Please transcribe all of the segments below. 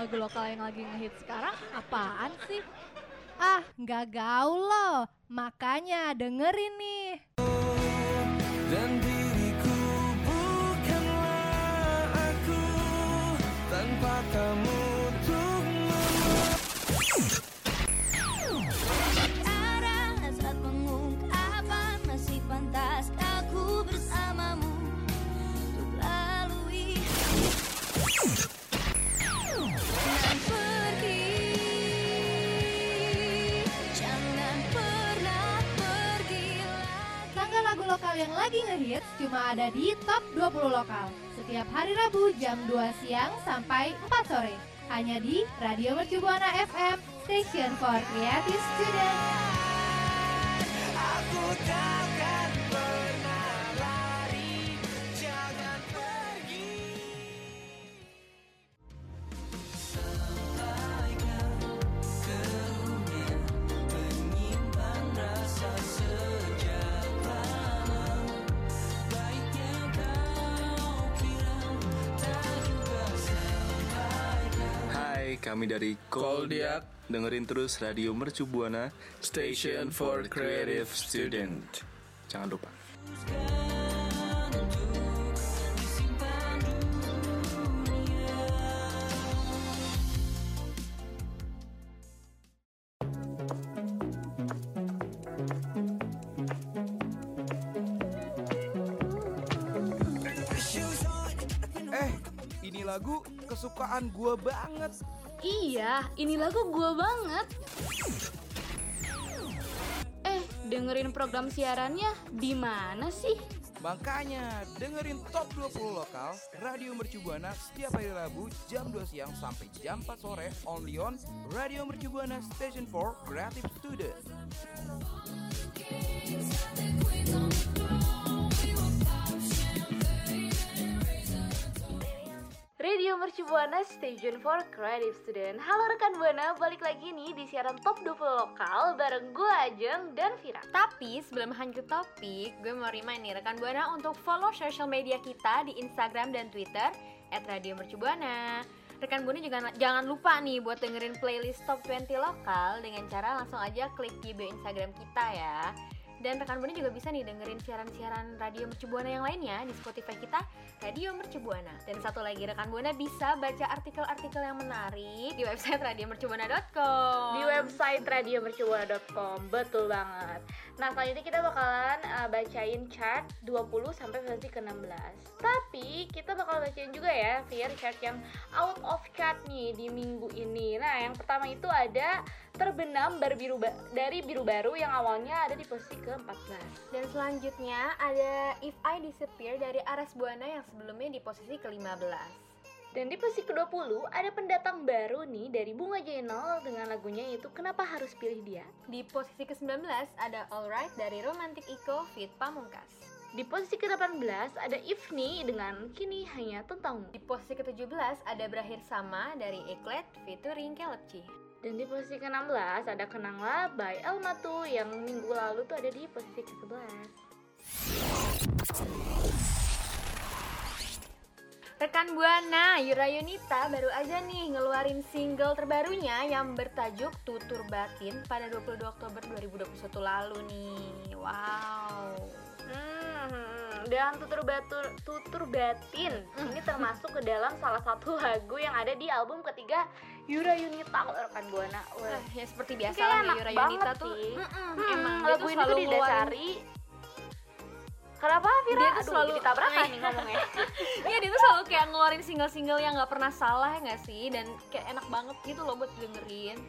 lagu lokal yang lagi ngehit sekarang apaan sih? Ah, nggak gaul loh. Makanya dengerin nih. Yang lagi ngehits cuma ada di Top 20 Lokal. Setiap hari Rabu jam 2 siang sampai 4 sore. Hanya di Radio Mercu Buana FM, Station for Creative Student. Kami dari Koldiak. Dengerin terus Radio Mercu Buana, Station for Creative Student. Jangan lupa. Lagu kesukaan gua banget. Iya, ini lagu gue banget. Eh, dengerin program siarannya di mana sih? Makanya dengerin Top 20 Lokal Radio Mercu Buana setiap hari Rabu jam 2 siang sampai jam 4 sore only on Radio Mercu Buana Station for Creative Student. Radio Mercu Buana Station for Creative Student. Halo rekan Buana, balik lagi nih di siaran Top 20 Lokal bareng gue Ajeng dan Vira. Tapi sebelum lanjut topik, gue mau remind nih rekan Buana untuk follow social media kita di Instagram dan Twitter @radiomercubuana. Rekan Buana juga jangan lupa nih buat dengerin playlist Top 20 lokal dengan cara langsung aja klik di bio Instagram kita ya. Dan rekan Buana juga bisa nih dengerin siaran-siaran Radio Mercu Buana yang lainnya di Spotify kita Radio Mercu Buana. Dan satu lagi rekan Buana bisa baca artikel-artikel yang menarik di website radiomercubuana.com. Di website radiomercubuana.com, betul banget. Nah, selanjutnya kita bakalan uh, bacain chart 20 sampai versi ke-16. Tapi kita bakal bacain juga ya, Fir, chart yang out of chart nih di minggu ini. Nah, yang pertama itu ada terbenam dari biru, ba- dari biru baru yang awalnya ada di posisi ke-14. Dan selanjutnya ada If I Disappear dari Aras Buana yang sebelumnya di posisi ke-15. Dan di posisi ke-20 ada pendatang baru nih dari Bunga Jainal dengan lagunya yaitu Kenapa Harus Pilih Dia. Di posisi ke-19 ada Alright dari Romantic Eco Fit Pamungkas. Di posisi ke-18 ada Ifni dengan Kini Hanya Tentangmu. Di posisi ke-17 ada Berakhir Sama dari Eklet featuring Kelepci. Dan di posisi ke-16 ada Kenanglah by Elmatu yang minggu lalu tuh ada di posisi ke-11. Rekan Buana, Yura Yunita baru aja nih ngeluarin single terbarunya yang bertajuk Tutur Batin pada 22 Oktober 2021 lalu nih. Wow. Hmm, dan tutur batur tutur batin ini termasuk ke dalam salah satu lagu yang ada di album ketiga Yura Yunita rekan Buana. Wah, Eh, ya seperti biasa lah Yura Yunita tuh sih. mm-mm, Hmm, emang lagu ini tuh didasari Kenapa Vira? Dia tuh Aduh, selalu- jadi tabrakan nih ngomongnya. Iya dia tuh selalu kayak ngeluarin single-single yang nggak pernah salah ya nggak sih dan kayak enak banget gitu loh buat dengerin.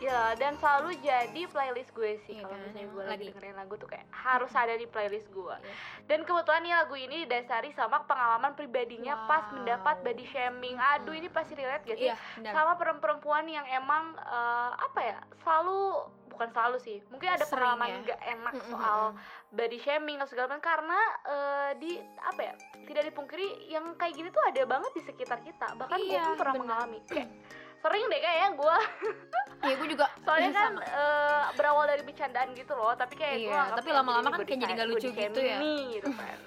Ya, dan selalu jadi playlist gue sih Iya kalau kan, misalnya gue lagi dengerin lagu tuh kayak harus ada di playlist gue. Iya. Dan kebetulan nih lagu ini didasari sama pengalaman pribadinya pas Wow. mendapat body shaming. Aduh, ini pasti relate gak sih? Iya, benar. sama perempuan-perempuan yang emang eh, apa ya selalu bukan selalu sih mungkin ada Sering pengalaman ya. nggak enak soal body shaming atau segala macam karena eh, di apa ya tidak dipungkiri yang kayak gini tuh ada banget di sekitar kita bahkan gue Iya, pun pernah benar. mengalami kayak sering deh kayaknya gue Iya gue juga soalnya kan sama. eh, berawal dari bercandaan gitu loh tapi kayak Iya, gue tapi lama-lama kan kayak jadi nggak lucu gitu ya. gitu kan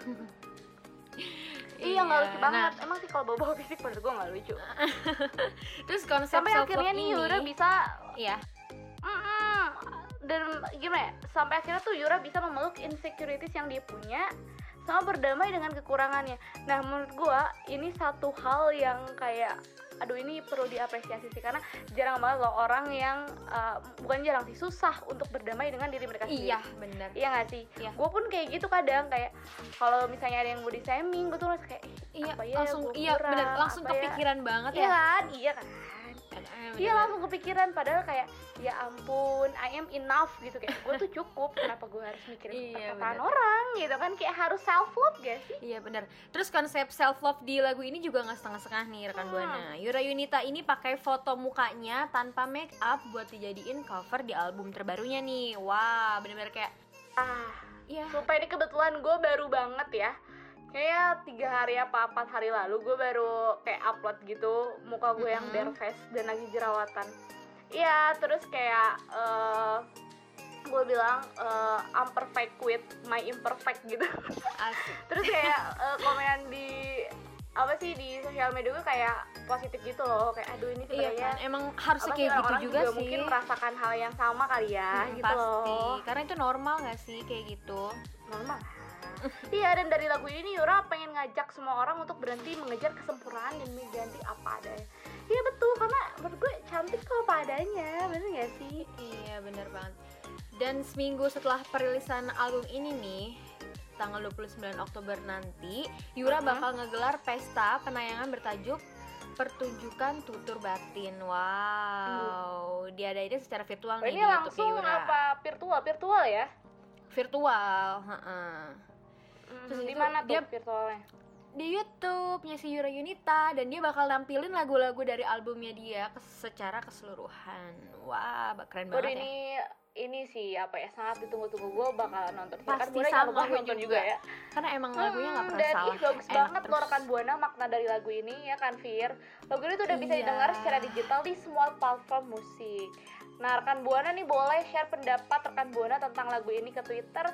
iya nggak Iya, lucu nah. banget emang sih kalau bawa fisik menurut gue nggak lucu Terus konsep sampai self akhirnya nih Yura bisa Iya Mm-mm. dan gimana ya sampai akhirnya tuh Yura bisa memeluk insecurities yang dia punya sama berdamai dengan kekurangannya nah menurut gua ini satu hal yang kayak aduh ini perlu diapresiasi sih karena jarang banget loh orang yang uh, bukan jarang sih susah untuk berdamai dengan diri mereka sendiri Iya bener Iya gak sih? Iya. Gue pun kayak gitu kadang kayak kalau misalnya ada yang body shaming, gue tuh ngerasa kayak "Ih, Iya apa ya langsung iya bener langsung ya?" kepikiran banget Iya ya kan? Iya kan? Iya bener. langsung kepikiran padahal kayak ya ampun I am enough gitu kayak gue tuh cukup kenapa gue harus mikirin Iya, perkataan bener. orang gitu kan kayak harus self love gak sih? Iya bener Terus konsep self love di lagu ini juga nggak setengah-setengah nih rekan Hmm. buana. Yura Yunita ini pakai foto mukanya tanpa make up buat dijadiin cover di album terbarunya nih. Wah bener-bener kayak Ah, iya sumpah ini kebetulan gue baru banget ya kayak tiga hari apa empat hari lalu gue baru kayak upload gitu muka gue yang bare face dan lagi jerawatan. Iya terus kayak eh gue bilang eh, I'm perfect with my imperfect gitu. Asik. terus kayak eh, komen di apa sih di sosial media gue kayak positif gitu loh kayak aduh ini Iya sebenarnya kan, emang harusnya sih, kayak gitu orang-orang juga, sih. mungkin merasakan hal yang sama kali ya Hmm, gitu pasti. loh Karena itu normal gak sih kayak gitu? normal iya dan dari lagu ini Yura pengen ngajak semua orang untuk berhenti mengejar kesempurnaan dan mengganti apa adanya iya betul karena menurut gue cantik kok apa adanya bener gak sih Iya bener banget. Dan seminggu setelah perilisan album ini nih, tanggal 29 Oktober nanti, Yura Mhm. bakal ngegelar pesta penayangan bertajuk Pertunjukan Tutur Batin. Wow, diadainnya secara virtual Oh, nih ini di YouTube langsung Yura. apa virtual virtual ya Virtual, heeh. Hmm, Terus di mana tuh dia- virtualnya Di YouTube-nya si Yura Yunita dan dia bakal nampilin lagu-lagu dari albumnya dia secara keseluruhan. Wah, ba- keren banget ya. ini ini sih apa ya sangat ditunggu-tunggu gue bakalan nonton Kan Pasti Buana jangan sama, gue nonton juga. juga ya Karena emang lagunya nggak Hmm, pernah dan salah. ih bagus enak banget terus. rekan buana makna dari lagu ini ya kan Fir lagu ini tuh udah bisa Iya. didengar secara digital di semua platform musik nah rekan buana nih boleh share pendapat rekan buana tentang lagu ini ke twitter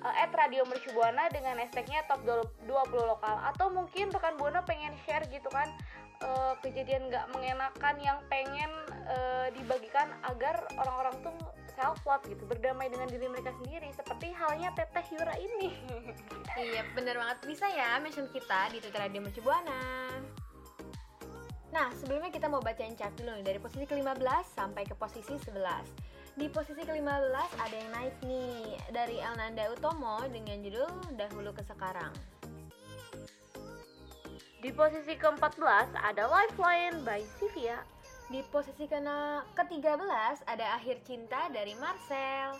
eh, @radio mercubuana dengan hashtagnya top 20 lokal atau mungkin rekan buana pengen share gitu kan eh, kejadian nggak mengenakan yang pengen eh, dibagikan agar orang-orang tuh self love gitu berdamai dengan diri mereka sendiri seperti halnya teteh Yura ini Iya bener banget bisa ya mention kita di Twitter Radio Mercu Buana. Nah sebelumnya kita mau bacain chart dulu nih dari posisi ke-15 sampai ke posisi 11 Di posisi ke-15 ada yang naik nih dari Elnanda Utomo dengan judul Dahulu ke Sekarang Di posisi ke-14 ada Lifeline by Sivia. Di posisi kena ke-13 ada Akhir Cinta dari Marcel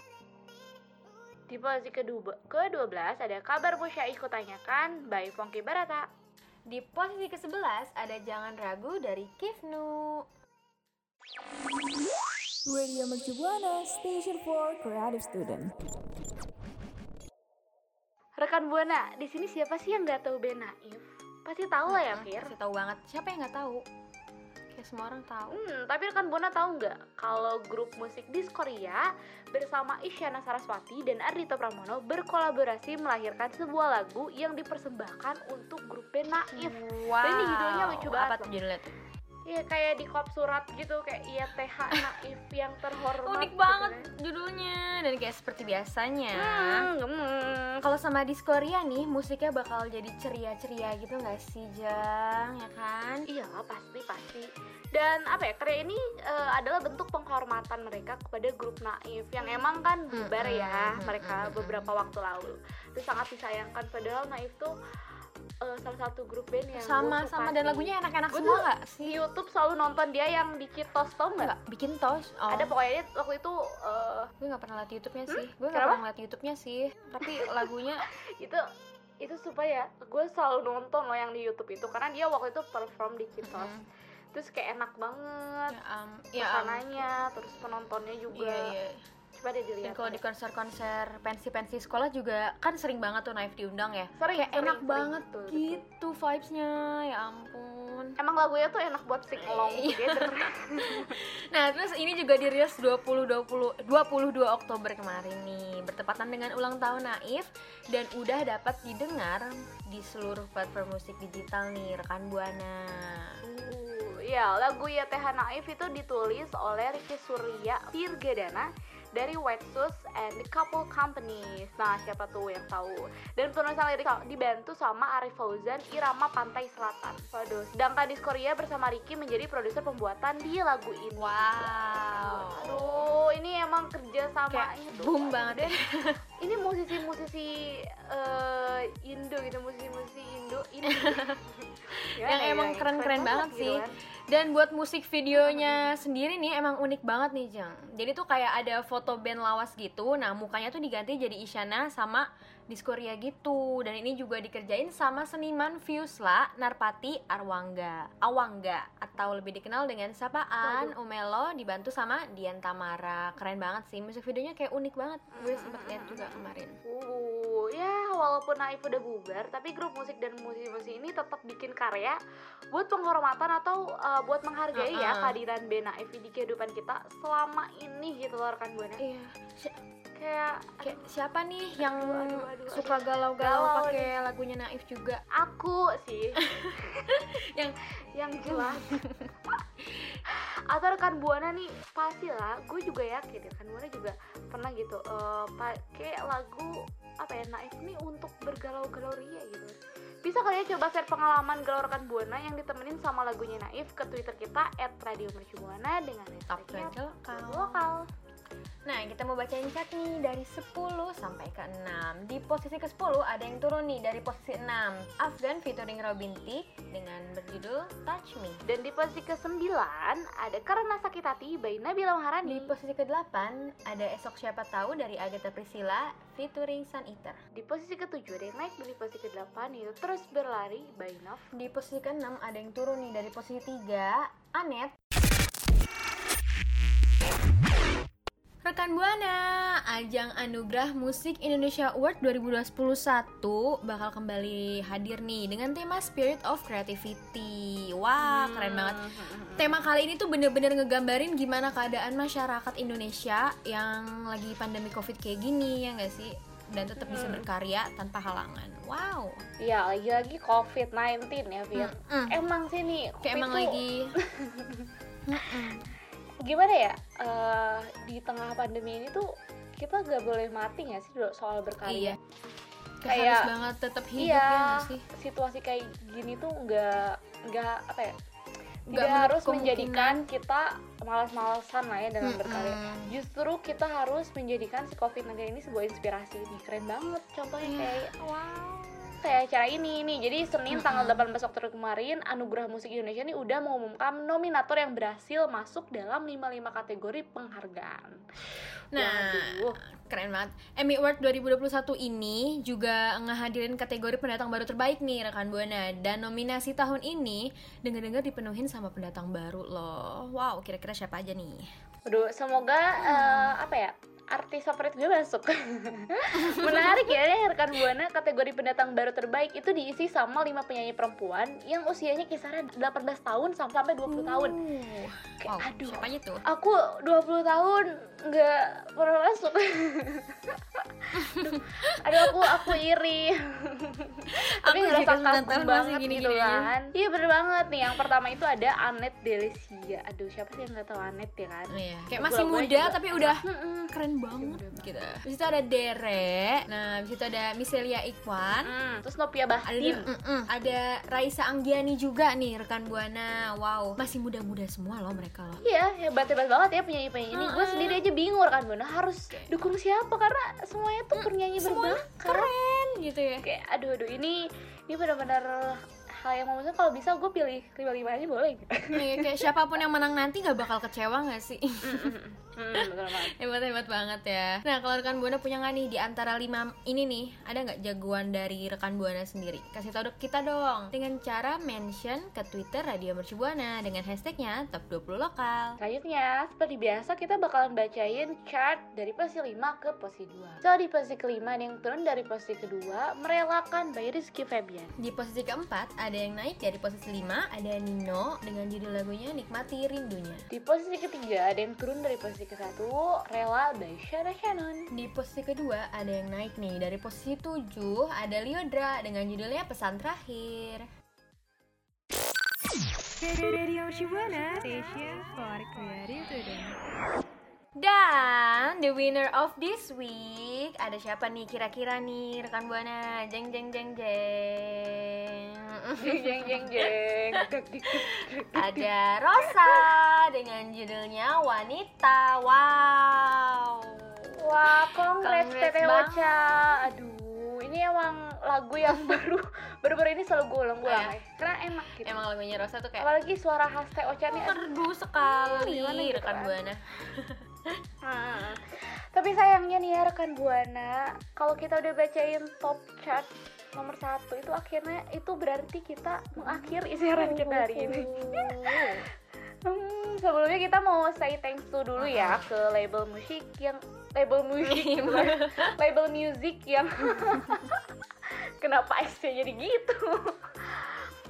Di posisi kedua- ke-12 ada Kabar Busya Ikut Tanyakan by Ponky Barata. Di posisi ke-11 ada Jangan Ragu dari Kifnu Radio Mercu Buana, Station for Creative Student. Rekan Buana, di sini siapa sih yang nggak tahu Ben Naif? Pasti tahu lah ya, Fir. Kasih tahu banget siapa yang nggak tahu semua orang tahu Hmm, tapi rekan Buana tahu nggak kalau grup musik Diskoria bersama Isyana Saraswati dan Ardhito Pramono berkolaborasi melahirkan sebuah lagu yang dipersembahkan untuk grup Ben Naif. Wow. Dan ini judulnya lucu banget Apa loh. tuh judulnya tuh? Iya kayak di kop surat gitu kayak iya TH Naif yang terhormat. Unik gitu banget kan. judulnya dan kayak seperti biasanya. Hmm, gemeng. Kalau sama Diskoria nih, musiknya bakal jadi ceria-ceria gitu nggak sih, Jang? Ya kan? Iya pasti pasti. Dan apa ya karya ini eh, adalah bentuk penghormatan mereka kepada grup Naif yang emang kan bubar Mm-mm, ya mereka beberapa waktu lalu. Itu sangat disayangkan padahal Naif tuh eh, salah satu grup band yang Sama sama dan lagunya enak-enak semua nggak Di sih? YouTube selalu nonton dia yang di Citos tau nggak? Bikin tos. Oh. Ada pokoknya dia waktu itu eh, Gue nggak pernah liat YouTube-nya sih. Gue nggak pernah ngeliat YouTube-nya sih. Tapi lagunya itu itu supaya gue selalu nonton loh yang di YouTube itu karena dia waktu itu perform di Citos. Mm-mm. Terus kayak enak banget ya am, ya suasananya, terus penontonnya juga. Iya, iya. Coba deh Dan dilihat. kalau di konser-konser pensi-pensi sekolah juga kan sering banget tuh Naif diundang ya. Sering, Kayak sering, enak sering, banget betul, betul. gitu vibes-nya. Ya ampun. Emang lagunya tuh enak buat sing along together. Nah, terus ini juga dirilis 20 20 22 Oktober kemarin nih, bertepatan dengan ulang tahun Naif dan udah dapat didengar di seluruh platform musik digital nih, rekan Buana. Uh, ya, lagu Ya Teh Naif itu ditulis oleh Ricky Surya Virgadana dari White Shoes and the Couple Companies. Nah, siapa tuh yang tahu? Dan penulisan lirik dibantu sama Arif Fauzan, Irama Pantai Selatan. Waduh, sedangkan Diskoria bersama Ricky menjadi produser pembuatan di lagu ini. Wow. Aduh, ini emang kerja tuh. boom banget Dan ini musisi-musisi eh, Indo gitu, musisi-musisi Indo ini. Yang emang keren-keren banget sih. gitu kan. Dan buat musik videonya sendiri nih emang unik banget nih Jang. Jadi tuh kayak ada foto band lawas gitu. Nah mukanya tuh diganti jadi Isyana sama Diskoria gitu. Dan ini juga dikerjain sama seniman Fiusla Narpati Arwangga. Awangga atau lebih dikenal dengan sapaan Umelo dibantu sama Dian Tamara. Keren banget sih. Musik videonya kayak unik banget. Gue sempet lihat juga kemarin. Uh, ya walaupun Naif udah bubar, tapi grup musik dan musisi-musisi ini tetap bikin karya buat penghormatan atau uh, buat menghargai ya Uh-uh. kehadiran band Naif di kehidupan kita selama ini gitu loh rekan buana. Iya. Kayak Kayak siapa nih yang Aduh, aduh, aduh, suka Galau. galau-galau pakai lagunya Naif juga? aku sih. Yang yang jelas. Atau rekan buana nih pasti lah gue juga yakin rekan buana juga pernah gitu eh, pakai lagu apa ya naif nih untuk bergalau-galau ria gitu. Bisa kali ya coba share pengalaman galau rekan buana yang ditemenin sama lagunya naif ke twitter kita @radiomercubuana dengan 20 lokal. lokal Nah, kita mau bacain chat nih dari 10 sampai ke 6. Di posisi ke-10 ada yang turun nih dari posisi 6. Afgan featuring Robin Thicke dengan berjudul Touch Me. dan di posisi ke-9 ada Karena Sakit Hati by Nabila Di Maharani posisi ke-8 ada Esok Siapa Tahu dari Agatha Priscilla featuring Sun Eater. di posisi ke-7 ada yang naik dari posisi ke-8 yaitu Terus Berlari by Nov Di posisi ke-6 ada yang turun nih dari posisi 3 Anet Rekan Buana, ajang Anugerah Musik Indonesia Award 2021 bakal kembali hadir nih dengan tema Spirit of Creativity. Wah, keren banget. Tema kali ini tuh bener-bener ngegambarin gimana keadaan masyarakat Indonesia yang lagi pandemi Covid kayak gini ya nggak sih? Dan tetap bisa berkarya tanpa halangan. Wow, Ya lagi-lagi COVID-19 ya Fir Mm-mm. Emang sih nih kayak emang itu lagi. Gimana ya eh, Di tengah pandemi ini tuh Kita gak boleh mati gak sih soal berkarya Iya. Kayak harus banget tetap hidup Iya ya nggak sih? Situasi kayak gini tuh gak Gak apa ya Nggak Tidak harus menjadikan kita malas-malasan lah ya dalam Mm-mm. berkarya Justru kita harus menjadikan si COVID-19 ini sebuah inspirasi Nih keren banget contohnya Iya. kayak Wow. Kayak acara ini nih. Jadi Senin tanggal 18 Oktober kemarin Anugerah Musik Indonesia nih udah mengumumkan nominator yang berhasil masuk dalam 55 kategori penghargaan. Nah, Waduh. keren banget. Emmy Award 2021 ini juga ngehadirin kategori pendatang baru terbaik nih rekan Buana dan nominasi tahun ini dengar-dengar dipenuhin sama pendatang baru loh. Wow, kira-kira siapa aja nih? Waduh, semoga eh, apa ya? Artis favorit gue masuk. Menarik ya rekan Buana kategori pendatang baru terbaik itu diisi sama 5 penyanyi perempuan yang usianya kisaran 18 tahun sampai 20 tahun. Uh, Kayak, Wow, aduh. siapa tuh? Aku 20 tahun nggak pernah masuk. aduh, aduh aku aku iri. Tapi ngerasa masih banget gini-gini gitu aja. kan. Iya bener banget nih. Yang pertama itu ada Anet Delesia. Aduh siapa sih yang nggak tahu Anet ya kan? Iya, kayak masih muda juga- tapi udah Mm-mm. Keren banget gitu. Di situ ada Dere, nah di situ ada Miselia Ikwan, Mm, Terus Nopia ada Bahtim. mm-mm, ada Raisa Anggiani juga nih rekan Buana. Wow, masih muda-muda semua loh mereka loh. Iya, hebat-hebat banget ya penyanyi-penyanyi ini. Gue sendiri aja bingung kan Bunda harus dukung siapa karena semuanya tuh penyanyi Semuanya berbakat. keren gitu ya. kayak aduh aduh ini ini benar-benar hal yang maksudnya kalau bisa gue pilih lima lima aja boleh. Iya, kayak siapa pun yang menang nanti gak bakal kecewa gak sih? hmm, betul banget. Hebat-hebat banget ya. Nah kalau rekan Buana punya nggak nih di antara lima ini nih Ada nggak jagoan dari rekan Buana sendiri? Kasih tau kita dong. Dengan cara mention ke Twitter Radio Mercu Buana Dengan hashtagnya Top 20 Lokal. Selanjutnya seperti biasa kita bakalan bacain chart dari posisi 5 ke posisi 2 so di posisi kelima ada yang turun dari posisi kedua merelakan by Rizky Febian. Di posisi keempat ada ada yang naik dari posisi 5 ada Nino dengan judul lagunya Nikmati Rindunya. Di posisi ketiga ada yang turun dari posisi ke satu, Rela by Shara Shannon. Di posisi kedua ada yang naik nih dari posisi 7 ada Liodra dengan judulnya Pesan Terakhir. Radio Shibuana Station for Creative Student. Dan the winner of this week ada siapa nih kira-kira nih rekan buana? Jeng jeng jeng jeng. Jeng jeng jeng ada Rosa dengan judulnya Wanita. Wow. Wah, congrats Congrats Teteh. Ocha. Aduh, ini emang lagu yang baru baru-baru ini selalu gue ulang-ulang Iya. ya. Karena enak gitu. Emang lagunya Rosa tuh kayak Apalagi suara khas Teh Ocha nih. merdu sekali Gimana gitu rekan kan? buana. Hmm. Tapi sayangnya nih ya rekan buana, kalau kita udah bacain top chart nomor satu itu akhirnya itu berarti kita mengakhiri siaran kita hari ini. Hmm, sebelumnya kita mau say thanks to dulu ya ke label musik yang label musik label music yang kenapa SC jadi gitu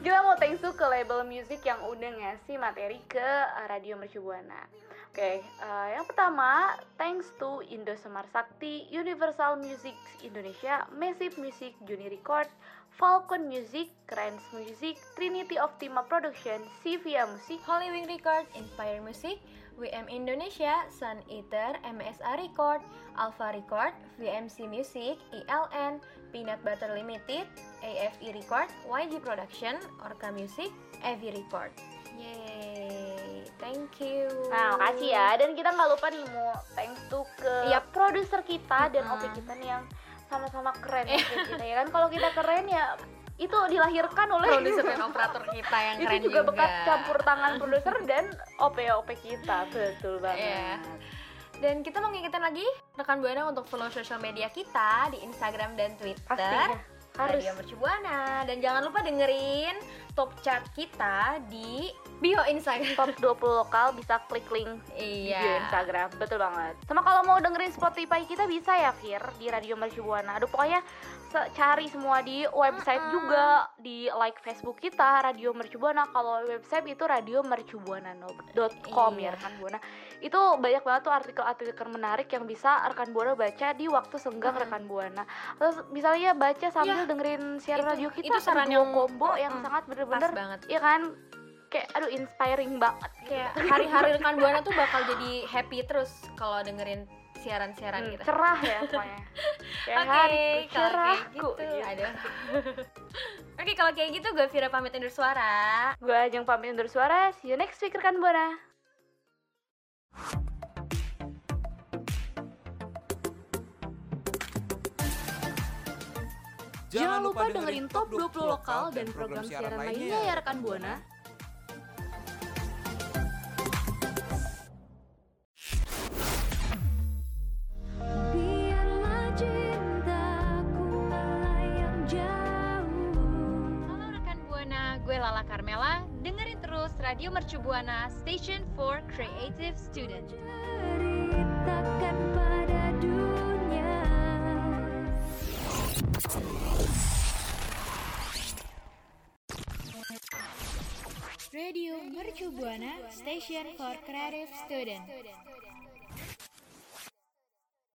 kita mau thanks to ke label music yang udah ngasih materi ke uh, Radio Mercu Buana. Oke, uh, yang pertama, thanks to Indo Semar Sakti, Universal Music Indonesia, Massive Music, Juni Record, Falcon Music, Krenz Music, Trinity Optima Production, Sivia Music, Holy Wing Record, Inspire Music, WM Indonesia, Sun Eater, MSA Record, Alpha Record, VMC Music, ILN, Peanut Butter Limited, AFE Record, YG Production, Orca Music, Evi Record. Yeay, thank you. Nah, makasih ya. Dan kita nggak lupa nih mau thanks to ke Yap. produser kita dan Mm-mm. OP kita nih yang sama-sama keren kayak kita ya kan. Kalau kita keren ya itu dilahirkan oleh Produser dan operator kita yang itu keren juga, juga. bekas campur tangan produser dan OP OP kita betul banget. Iya. Dan kita mau ngingetin lagi rekan Buana untuk follow sosial media kita di Instagram dan Twitter. Pastinya harus. Radio Mercu Buana dan jangan lupa dengerin top chart kita di bio Instagram. top 20 lokal bisa klik link di Iya. bio Instagram. Betul banget. Sama kalau mau dengerin Spotify kita bisa ya Fir di Radio Mercu Buana aduh pokoknya cari semua di website juga. Di like Facebook kita Radio Mercu Buana kalau website itu radiomercubuana.com Iya. ya rekan Buana itu banyak banget tuh artikel-artikel menarik yang bisa rekan Buana baca di waktu senggang rekan Buana terus misalnya baca sambil Iya. dengerin siaran Itu- radio kita itu saran Ada yang- combo yang sangat bener-bener banget. Iya kan kayak aduh inspiring banget Kayak hari-hari rekan Buana tuh bakal jadi happy terus kalau dengerin siaran-siaran Hmm, kita. cerah ya pokoknya kayak Oke, hariku kalau kayak cerahku gitu. Aduh. Oke, kalau kayak gitu gue Vira pamit undur suara. gue ajeng pamit undur suara see you next week rekan buana Jangan lupa dengerin top 20 lokal dan program siaran lainnya ya rekan Buana. Radio Mercu Buana Station for Creative Student. Ceritakan pada dunia Radio Mercu Buana Station for Creative Student.